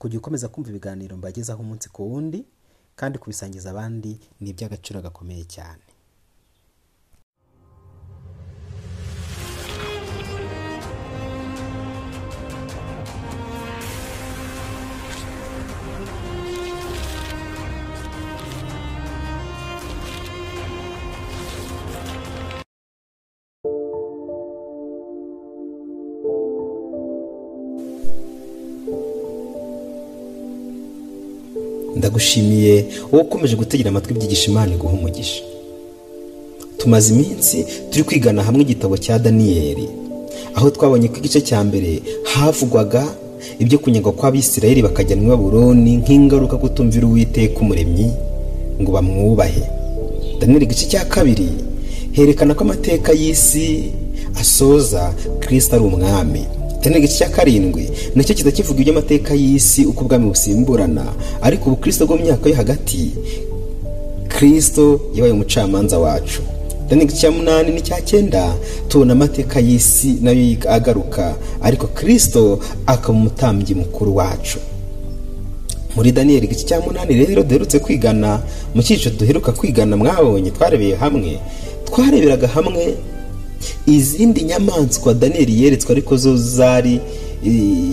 kujya ukomeza kumva ibiganiro mbagezaho umunsi ku wundi kandi kubisangiza abandi ni iby'agaciro gakomeye cyane. Ndagushimiye wowe ukomeje gutegera amatwi ibyigisha imana iguha umugisha. Tumaze iminsi turi kwigana hamwe igitabo cya daniyeli aho twabonye ko igice cya mbere havugwaga ibyo kunyagwa kw'abisirayeli bakajyanwa i baburoni nk'ingaruka kutumvira uwiteka umuremyi ngo bamwubahe. Daniyeli igice cya kabiri herekana ko amateka y'isi asoza kirisita ari umwami. Daniyeli igice cya karindwi na cyo kiza kivuga iby'amateka y'isi uko ubwami busimburana. Ariko ubu kirisito bwo mu myaka yo hagati kirisito yabaye umucamanza wacu. Daniyeli igice cya munani n'icya cyenda tubona amateka y'isi na yo agaruka. Ariko kirisito akaba umutambyi mukuru wacu. Muri daniyeli igice cya munani rero duherutse kwigana mu cyiciro duheruka kwigana mwabonye twarebeye hamwe. Twareberaga hamwe izindi nyamaswa daniyeli yeretswe ariko zo zari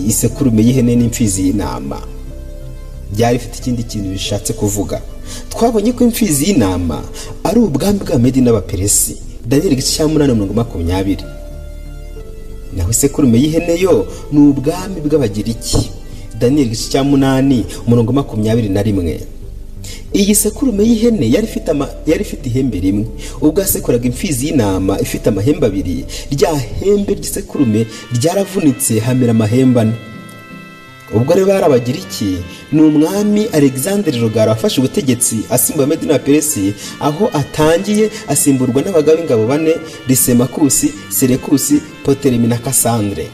isekurume y'ihene n'imfizi y'intama. Byari bifite ikindi kintu bishatse kuvuga. Twabonye ko imfizi y'intama ari ubwami bwa medi n'abaperesi. Daniyeli igice cya munani mirongo makumyabiri. Naho isekurume y'ihene yo ni ubwami bw'abagiriki. Daniyeli igice cya munani umurongo makumyabiri na rimwe. Iyi sekurume y'ihene yari ifite ihembe rimwe. Ubwo yasekuraga imfizi y'intama ifite amahembe abiri. Rya hembe ry'isekurume ryaravunitse hamera amahembe ane ubwo rero barabagira iki ni umwami alexander rugara wafashe ubutegetsi asimbuye medina peresi aho atangiye asimburwa n'abagabo b'ingabo bane risemakusi serekusi poteremi na kasandre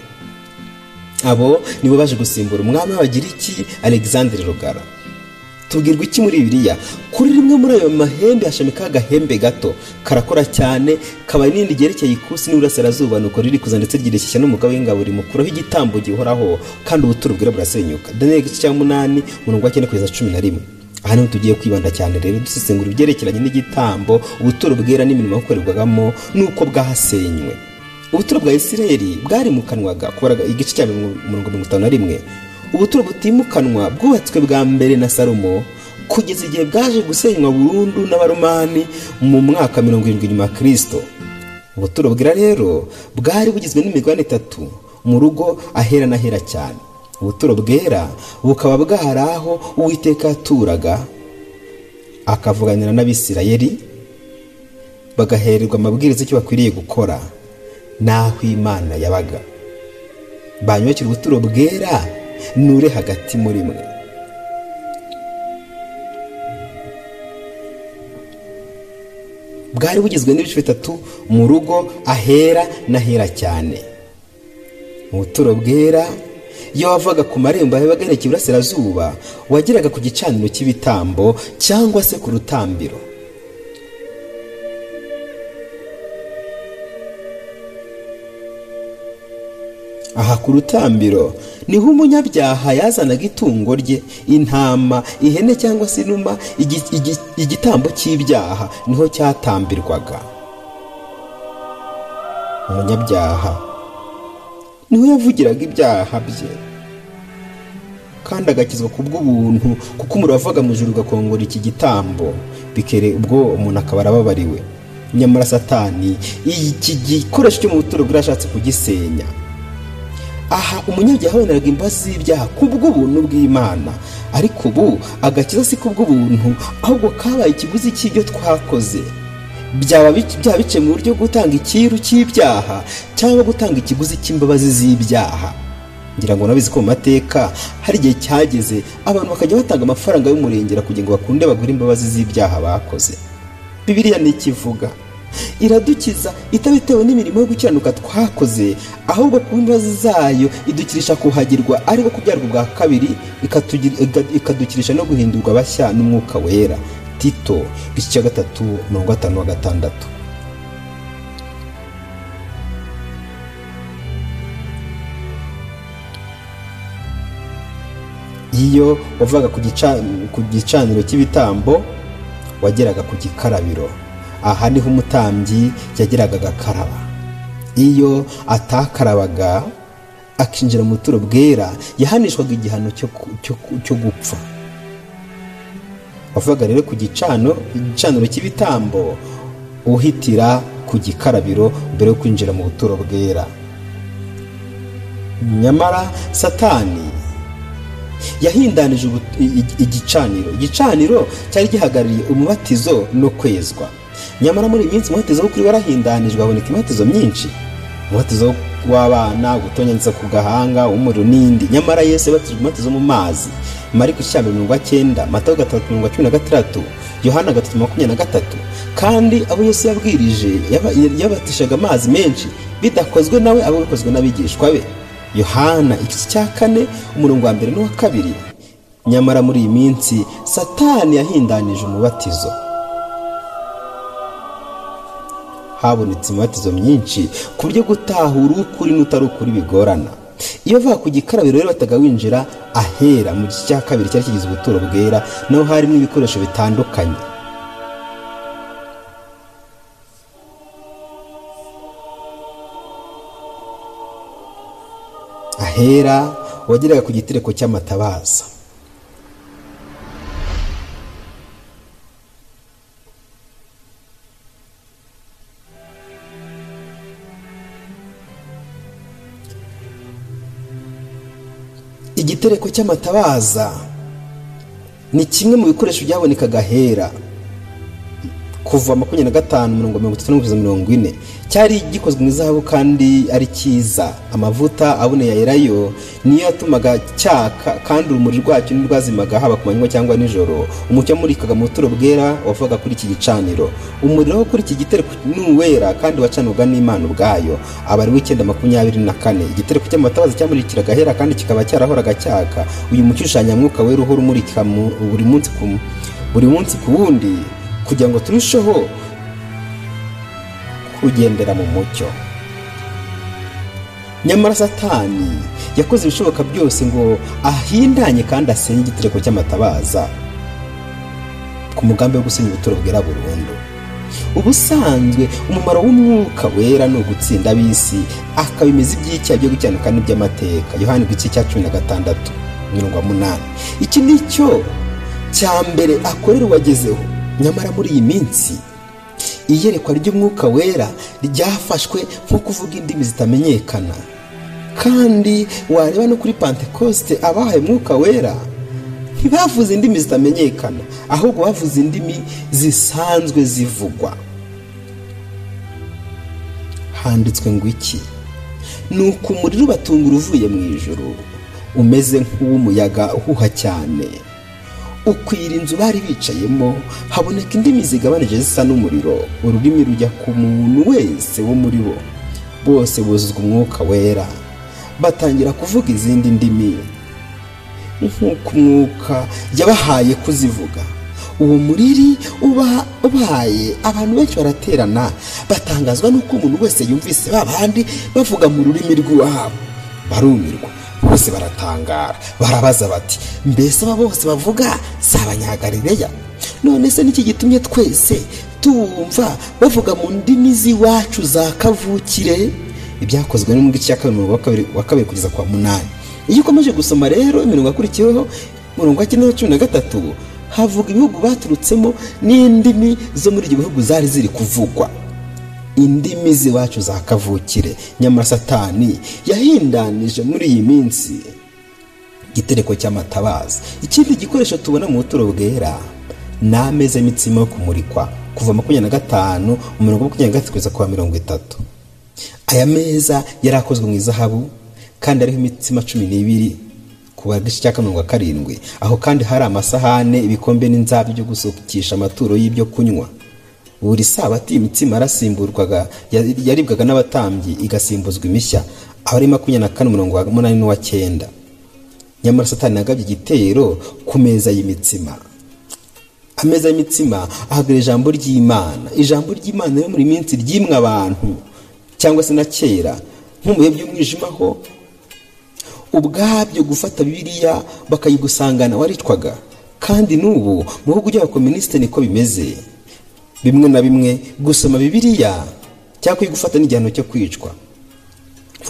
abo nibo baje gusimbura. Umwami w'abagiriki alexander rugara. Tubwirwa iki muri bibiliya? Kuri rimwe muri ayo mahembe hashamikaho agahembe gato. Karakora cyane kaba n'indi ryerekeye ikusi n'uburasirazuba. Nuko riri kuza ndetse ryireshyeshya n'umugabo w'ingabo rimukuraho igitambo gihoraho kandi ubuturo bwera burasenyuka. Daniyeli igice cya munani umurongo wa cyenda kugeza cumi na rimwe. Aha ni ho tugiye kwibanda cyane rero dusesengura ibyerekeranye n'igitambo ubuturo bwera n'imirimo yakorerwagamo n'uko bwahasenywe. Ubuturo bwa isirayeli bwarimukanwaga kubara igice cya mirongo itanu na rimwe. Ubuturo butimukanwa bwubatswe bwa mbere na salomo kugeza igihe bwaje gusenywa burundu n'abaromani mu mwaka mirongo irindwi nyuma ya kirisito ubuturo bwera rero bwari bugizwe n'imigabane itatu mu rugo ahera n'ahera cyane. Ubuturo bwera bukaba bwari aho uwiteka yaturaga akavuganira n'abisirayeli bagahererwa amabwiriza icyo bakwiriye gukora n'aho imana yabaga. Banyubakira ubuturo bwera nure hagati muri mwe. Bwari bugizwe n'ibice bitatu mu rugo ahera n'ahera cyane. Mu buturo bwera iyo wavaga ku marembo yabaga yerekeye iburasirazuba wageraga ku gicaniro cy'ibitambo cyangwa se ku rutambiro. Aha ku rutambiro ni ho umunyabyaha yazanaga itungo rye intama ihene cyangwa se inuma igitambo cy'ibyaha ni ho cyatambirwaga. Umunyabyaha ni ho yavugiraga ibyaha bye. Kandi agakizwa ku bw'ubuntu kuko umuriro wavaga mu ijoro ugakongora iki gitambo. Bikere ubwo umuntu akaba arababariwe. Nyamara satani iki gikoresho cyo mu buturo bwarashatse kugisenya. Aha umunyabyaha wenderaga imbabazi z'ibyaha ku bw'ubuntu bw'imana. Ariko ubu agakiza si ku bw'ubuntu ahubwo kabaye ikiguzi cy'ibyo twakoze. Byaba bice mu buryo bwo gutanga ikiru cy'ibyaha cyangwa gutanga ikiguzi cy'imbabazi z'ibyaha. Ngira ngo nabizi ko mu mateka hari igihe cyageze abantu bakajya batanga amafaranga y'umurengera kugira ngo bakunde bagure imbabazi z'ibyaha bakoze. Bibiliya ni ikivuga. Iradukiza itabitewe n'imirimo yo gukiranuka twakoze ahubwo kuba imbabazi zayo idukirisha kuhagirwa ariko kubyarwa bwa kabiri ikadukirisha no guhindurwa bashya n'umwuka wera. Tito igice cya gatatu mirongo gatanu wa gatandatu. Iyo wavaga ku ku gicaniro cy'ibitambo wageraga ku gikarabiro. Aha ni ho umutambyi yageraga agakaraba. Iyo atakarabaga akinjira mu buturo bwera yahanishwaga igihano cyo gupfa. Wavaga rero ku gicano igicaniro cy'ibitambo uhitira ku gikarabiro mbere yo kwinjira mu buturo bwera. Nyamara satani yahindanije igicaniro. Igicaniro cyari gihagarariye umubatizo no kwezwa. Nyamara muri iyi minsi umubatizo w'ukuri warahindanijwe haboneka imibatizo myinshi. Umubatizo w'abana gutonyanza ku gahanga umuriro n'indi. Nyamara yesu yabatijwe umubatizo mu mazi. Mariko mbere mirongo icyenda matayo gatatu mirongo cumi na gatandatu yohana gatatu makumyabiri na gatatu. Kandi abo yesu yabwirije yaba- yabatishaga amazi menshi bidakozwe nawe abo bikozwe n'abigishwa be. Yohana igice cya kane umurongo wa mbere n'uwa kabiri. Nyamara muri iyi minsi satani yahindanije umubatizo. Habonetse imibatizo myinshi ku buryo gutahura ukuri n'utari ukuri bigorana. Iyo bava ku gikarabiro rero bataga winjira ahera mu gice cya kabiri cyari kigize ubuturo bwera naho harimo ibikoresho bitandukanye. Ahera wageraga ku gitereko cy'amatabaza. Igitereko cy'amatabaza. Ni kimwe mu bikoresho byabonekaga ahera. Kuva makumyabiri na gatanu mirongo mirongo itatu kugeza mirongo ine. Cyari gikozwe mu izahabu kandi ari cyiza. Amavuta aboneye yerayo niyo yatumaga cyaka kandi urumuri rwacyo ntirwazimaga haba ku manywa cyangwa nijoro. Umucyo wamurikaga mu buturo bwera wavaga kuri iki gicaniro. Umuriro wo kuri iki gitereko ni uwera kandi wacanwaga n'imana ubwayo. Aba ari w'icyenda makumyabiri na kane. Igitereko cy'amatabaza cyamurikiraga ahera kandi kikaba cyarahoraga cyaka. Uyu mucyo ushushanya mwuka wera uhora umurika buri munsi ku wundi. Kugira ngo turusheho kugendera mu mucyo. Nyamara satani yakoze ibishoboka byose ngo ahindanye kandi asenye igitereko cy'amatabaza ku mugambi wo gusenya ubuturo bwera burundu. Ubusanzwe umumaro w'umwuka wera ni ugutsinda ab'isi akabimeza iby'icyaha byo gucyanuka n'iby'amateka. Yohani igice cya cumi na gatandatu mirongo munani. Iki ni cyo cya mbere akorera uwagezeho. Nyamara muri iyi minsi iyerekwa ry'umwuka wera ryafashwe nko kuvuga indimi zitamenyekana. Kandi wareba no kuri pantekoste abahaye umwuka wera ntibavuze indimi zitamenyekana ahubwo bavuze indimi zisanzwe zivugwa. Handitswe ngo iki? Ni uko umuriro ubatungura uvuye mu ijoro umeze nk'uw'umuyaga uhuha cyane. Ukwira inzu bari bicayemo haboneka indimi zigabanije zisa n'umuriro. Ururimi rujya ku muntu wese wo muri bo. Bose buzuzwa umwuka wera. Batangira kuvuga izindi ndimi. Nk'uko umwuka yabahaye kuzivuga. Uwo muriri uba ubaye abantu benshi baraterana batangazwa n'uko umuntu wese yumvise ba bandi bavuga mu rurimi rw'iwabo barumirwa. Bose baratangara. Barabaza bati mbese aba bose bavuga si abanyagarireya none se niki gitumye twese tumva bavuga mu ndimi z'iwacu za kavukire? Ibyakozwe no mu gice cya kabiri wa kabiri- kugeza kwa munani. Iyo ukomeje gusoma rero imirongo yakurikiyeho umurongo wa cyenda cumi na gatatu havuga ibihugu baturutsemo n'indimi zo muri ibyo bihugu zari ziri kuvugwa. Indimi z'iwacu za kavukire. Nyamara satani yahindanije muri iyi minsi igitereko cy'amatabaza. Ikindi gikoresho tubona mu buturo bwera ni ameza y'imitsima yo kumurikwa kuva makumyabiri na gatanu umurongo makumyabiri na gatatu kugeza ku wa mirongo itatu. Aya meza yari akozwe mu izahabu kandi hariho imitsima cumi n'ibiri ku gice cya mirongo karindwi. Aho kandi hari amasahane ibikombe n'inzabi byo gusukisha amaturo y'ibyo kunywa. Buri sabato iyi mitsima yarasimburwaga yaribwaga n'abatambyi igasimbuzwa imishya. Aho ari makumyabiri na kane umurongo wa munani n'uwa cyenda. Nyamara satani yagabye igitero ku meza y'imitsima ameza y'imitsima ahagarara ijambo ry'imana. Ijambo ry'imana rero muri minsi ryimwe abantu cyangwa se na kera nko by'umwijima ho. Ubwabyo gufata bibiliya bakayigusangana waricwaga kandi n'ubu mu bihugu by'abakominisite niko bimeze. Bimwe na bimwe gusoma bibiliya cyangwa kuyigufata n'igihano cyo kwicwa.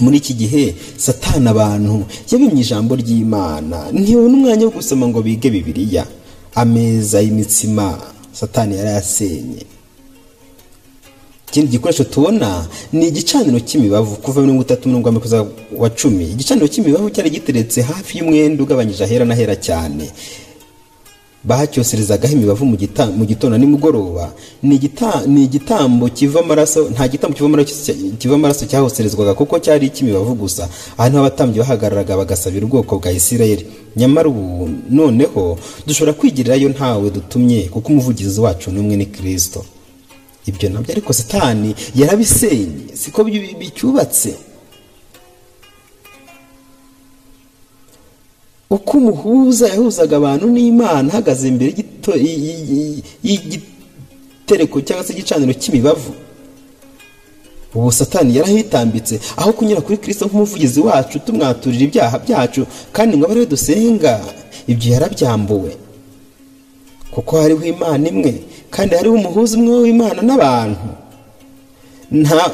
Muri iki gihe satana abantu yabimye ijambo ry'imana. Ntibona umwanya wo gusoma ngo bige bibiliya. Ameza y'imitsima satani yarayasenye ikindi gikoresho tubona ni igicaniro cy'imibavu. Kuva mirongo itatu mirongo irindwi kugeza wa cumi igicaniro cy'imibavu cyari giteretse hafi y'umwenda ugabanyije ahera n'ahera cyane. Bahacyoserezagaho imibavu mu gitondo nimugoroba. Ni igitambo kiva amaraso nta gitambo kiva amaraso cyahoserezwaga kuko cyari icy'imibavu gusa. Aha ni ho abatambyi bahagararaga bagasabira ubwoko bwa isirayeli. Nyamara ubu noneho dushobora kwigirirayo ntawe dutumye kuko umuvugizi wacu n'umwe ni kirisito ibyo na byo ariko satani yarabisenye. Siko bicyubatse? Uko umuhuza yahuzaga abantu n'imana ahagaze imbere y'igitereko cyangwa se igicaniro cy'imibavu. Ubu satani yarahitambitse aho kunyura kuri kirisito nk'umuvugizi wacu tumwaturira ibyaha byacu kandi ngo abe dusenga ibyo yarabyambuwe. Kuko hariho imana imwe kandi hariho umuhuza umwe w'imana n'abantu. Nta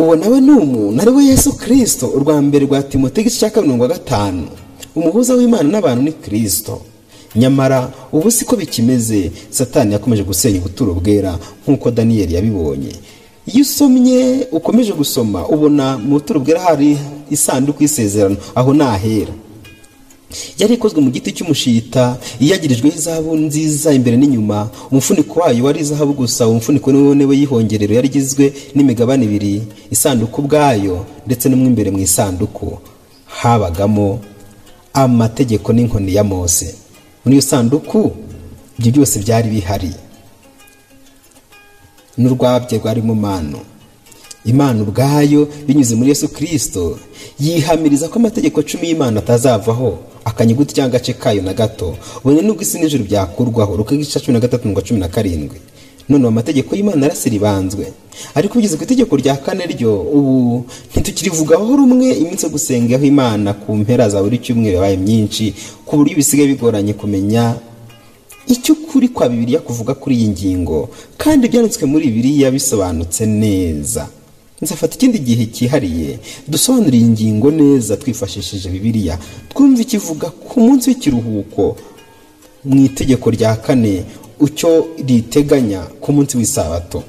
uwo nawe ni umuntu ari we yesu kirisito urwa mbere rwa timote igice cya mirongo gatanu. Umuhuza w'imana n'abantu ni kirisito nyamara ubu siko bikimeze satani yakomeje gusenya ubuturo bwera nk'uko daniyeli yabibonye. Iyo usomye ukomeje gusoma ubona mu buturo bwera hari isanduku y'isezerano aho ni ahera yari ikozwe mu giti cy'umushita iyagirijweho izahabu nziza imbere n'inyuma umufuniko wayo wari izahabu gusa umufuniko ni we we yihongerero yari igizwe n'imigabane ibiri isanduku ubwayo ndetse no imbere mu isanduku. Habagamo amategeko n'inkoni ya mose. Muri iyo sanduku ibyo byose byari bihari. N'urwabye rwari mu mano. Imana ubwayo binyuze muri yesu kirisito yihamiriza ko amategeko cumi y'imana atazavaho akanyuguti cyangwa agace kayo na gato. Ubone n'ubwo isi n'ijoro byakurwaho ruka igice cumi na gatatu ngo cumi na karindwi. None amategeko y'imana arasiribanzwe ariko ugeze ku itegeko rya kane ryo ubu ntitukirivugaho rumwe iminsi yo gusengaho imana ku mpera za buri cyumweru yabaye myinshi ku buryo bisigaye bigoranye kumenya icyo ukuri kwa bibiliya kuvuga kuri iyi ngingo. Kandi ibyanditswe muri bibiliya bisobanutse neza. Nzafata ikindi gihe cyihariye dusobanura iyi ngingo neza twifashishije bibiliya. Twumve ikivuga ku munsi w'ikiruhuko mu itegeko rya kane. Icyo riteganya ku munsi w'isabato.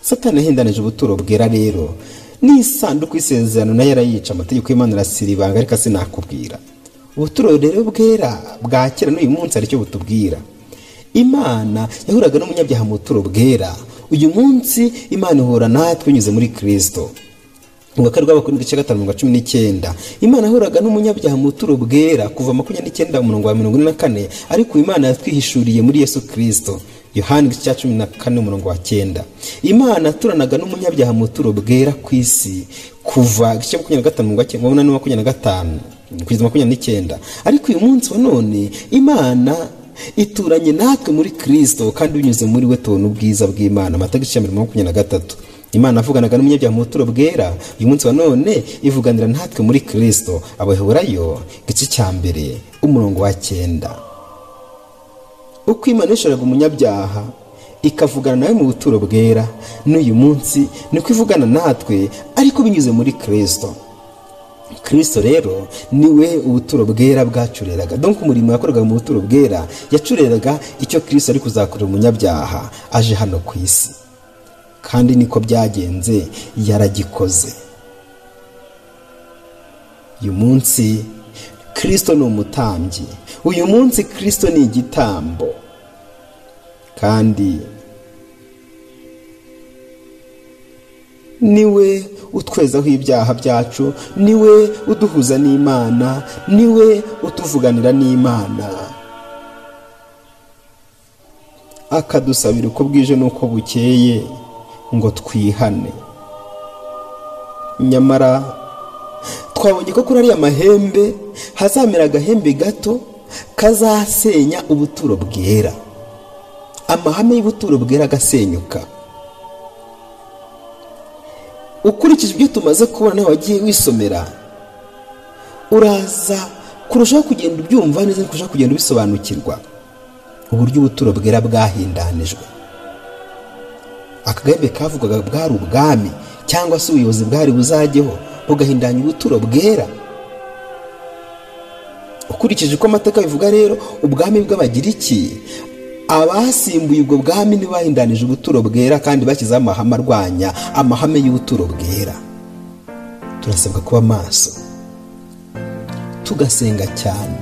Satani yahendanije ubuturo bwera rero n'isanduku y'isezerano na yo arayica amategeko y'imana arasira ibanga ariko sinakubwira ubuturo rero bwera bwa kera n'uyu munsi ari cyo butubwira. Imana yahuraga n'umunyabyaha mu buturo bwera. Uyu munsi imana ihura natwe binyuze muri kirisito mu gakari rw'abakuru igice gatanu mirongo cumi n'icyenda imana yahuraga n'umunyabyaha mu buturo bwera kuva makumyabiri n'icyenda umurongo wa mirongo ine na kane ariko imana yatwihishuriye muri yesu kirisito yohani cya cumi na kane umurongo wa cyenda. Imana yaturanaga n'umunyabyaha mu buturo bwera ku isi kuva igice makumyabiri na gatanu mirongo umunani makumyabiri na gatanu kugeza makumyabiri n'icyenda ariko uyu munsi wa none imana ituranye natwe muri kirisito kandi binyuze muri we tubona ubwiza bw'imana. Amata ya mirongo makumyabiri na gatatu. Imana avuganaga n'umunyabyaha mu buturo bwera. Uyu munsi wa none ivuganira natwe muri kirisito abaheburayo igice cya mbere umurongo wa cyenda. Uko imana yishoraga umunyabyaha ikavugana nawe mu buturo bwera. N'uyu munsi niko ivugana natwe ariko binyuze muri kirisito kirisito rero ni we ubuturo bwera bwacureraga. Donko umurimo yakoraga mu buturo bwera yacureraga icyo kirisito ari kuzakorera umunyabyaha aje hano ku isi. Kandi niko byagenze yaragikoze. Uyu munsi kirisito ni umutambyi. Uyu munsi kirisito ni igitambo. Kandi ni we utwezaho ibyaha byacu ni we uduhuza n'imana ni we utuvuganira n'imana. Akadusabira uko bwije n'uko bukeye. Ngo twihane. Nyamara twabonye ko kuri ariya mahembe hazamera agahembe gato kazasenya ubuturo bwera. Amahame y'ubuturo bwera agasenyuka. Ukurikije ibyo tumaze kubona nawe wagiye wisomera uraza kurushaho kugenda ubyumva neza kurushaho kugenda ubisobanukirwa uburyo ubuturo bwera bwahindanijwe. Akagahembe kavugaga bwari ubwami cyangwa se ubuyobozi bwari buzajyeho bugahindanya ubuturo bwera. Ukurikije uko amateka bivuga rero ubwami bw'abagiriki abasimbuye ubwo bwami ntibahindanije ubuturo bwera kandi bashyizeho amahame arwanya amahame y'ubuturo bwera. Turasabwa kuba maso. Tugasenga cyane.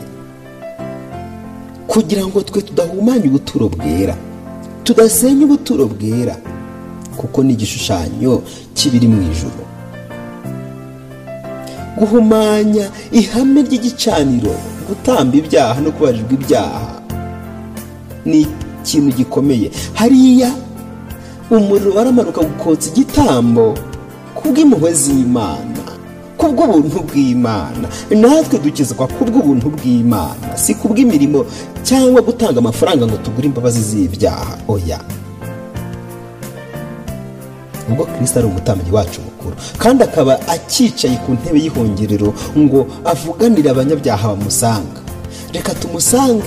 Kugira ngo twe tudahumanya ubuturo bwera. Tudasenya ubuturo bwera. Kuko ni igishushanyo kibiri mu ijoro guhumanya ihame ry'igicaniro gutamba ibyaha no kubarirwa ibyaha ni ikintu gikomeye. Hariya umuriro waramanuka gukotsa igitambo kubw'impuhwe z'imana kubw'ubuntu bw'imana. Natwe dukizwa kubw'ubuntu bw'imana si kubw'imirimo cyangwa gutanga amafaranga ngo tugure imbabazi z'ibyaha. Oya. Ubwo kirisita ari umutambyi wacu mukuru. Kandi akaba acyicaye ku ntebe y'ihongerero ngo avuganire abanyabyaha bamusanga. Reka tumusange.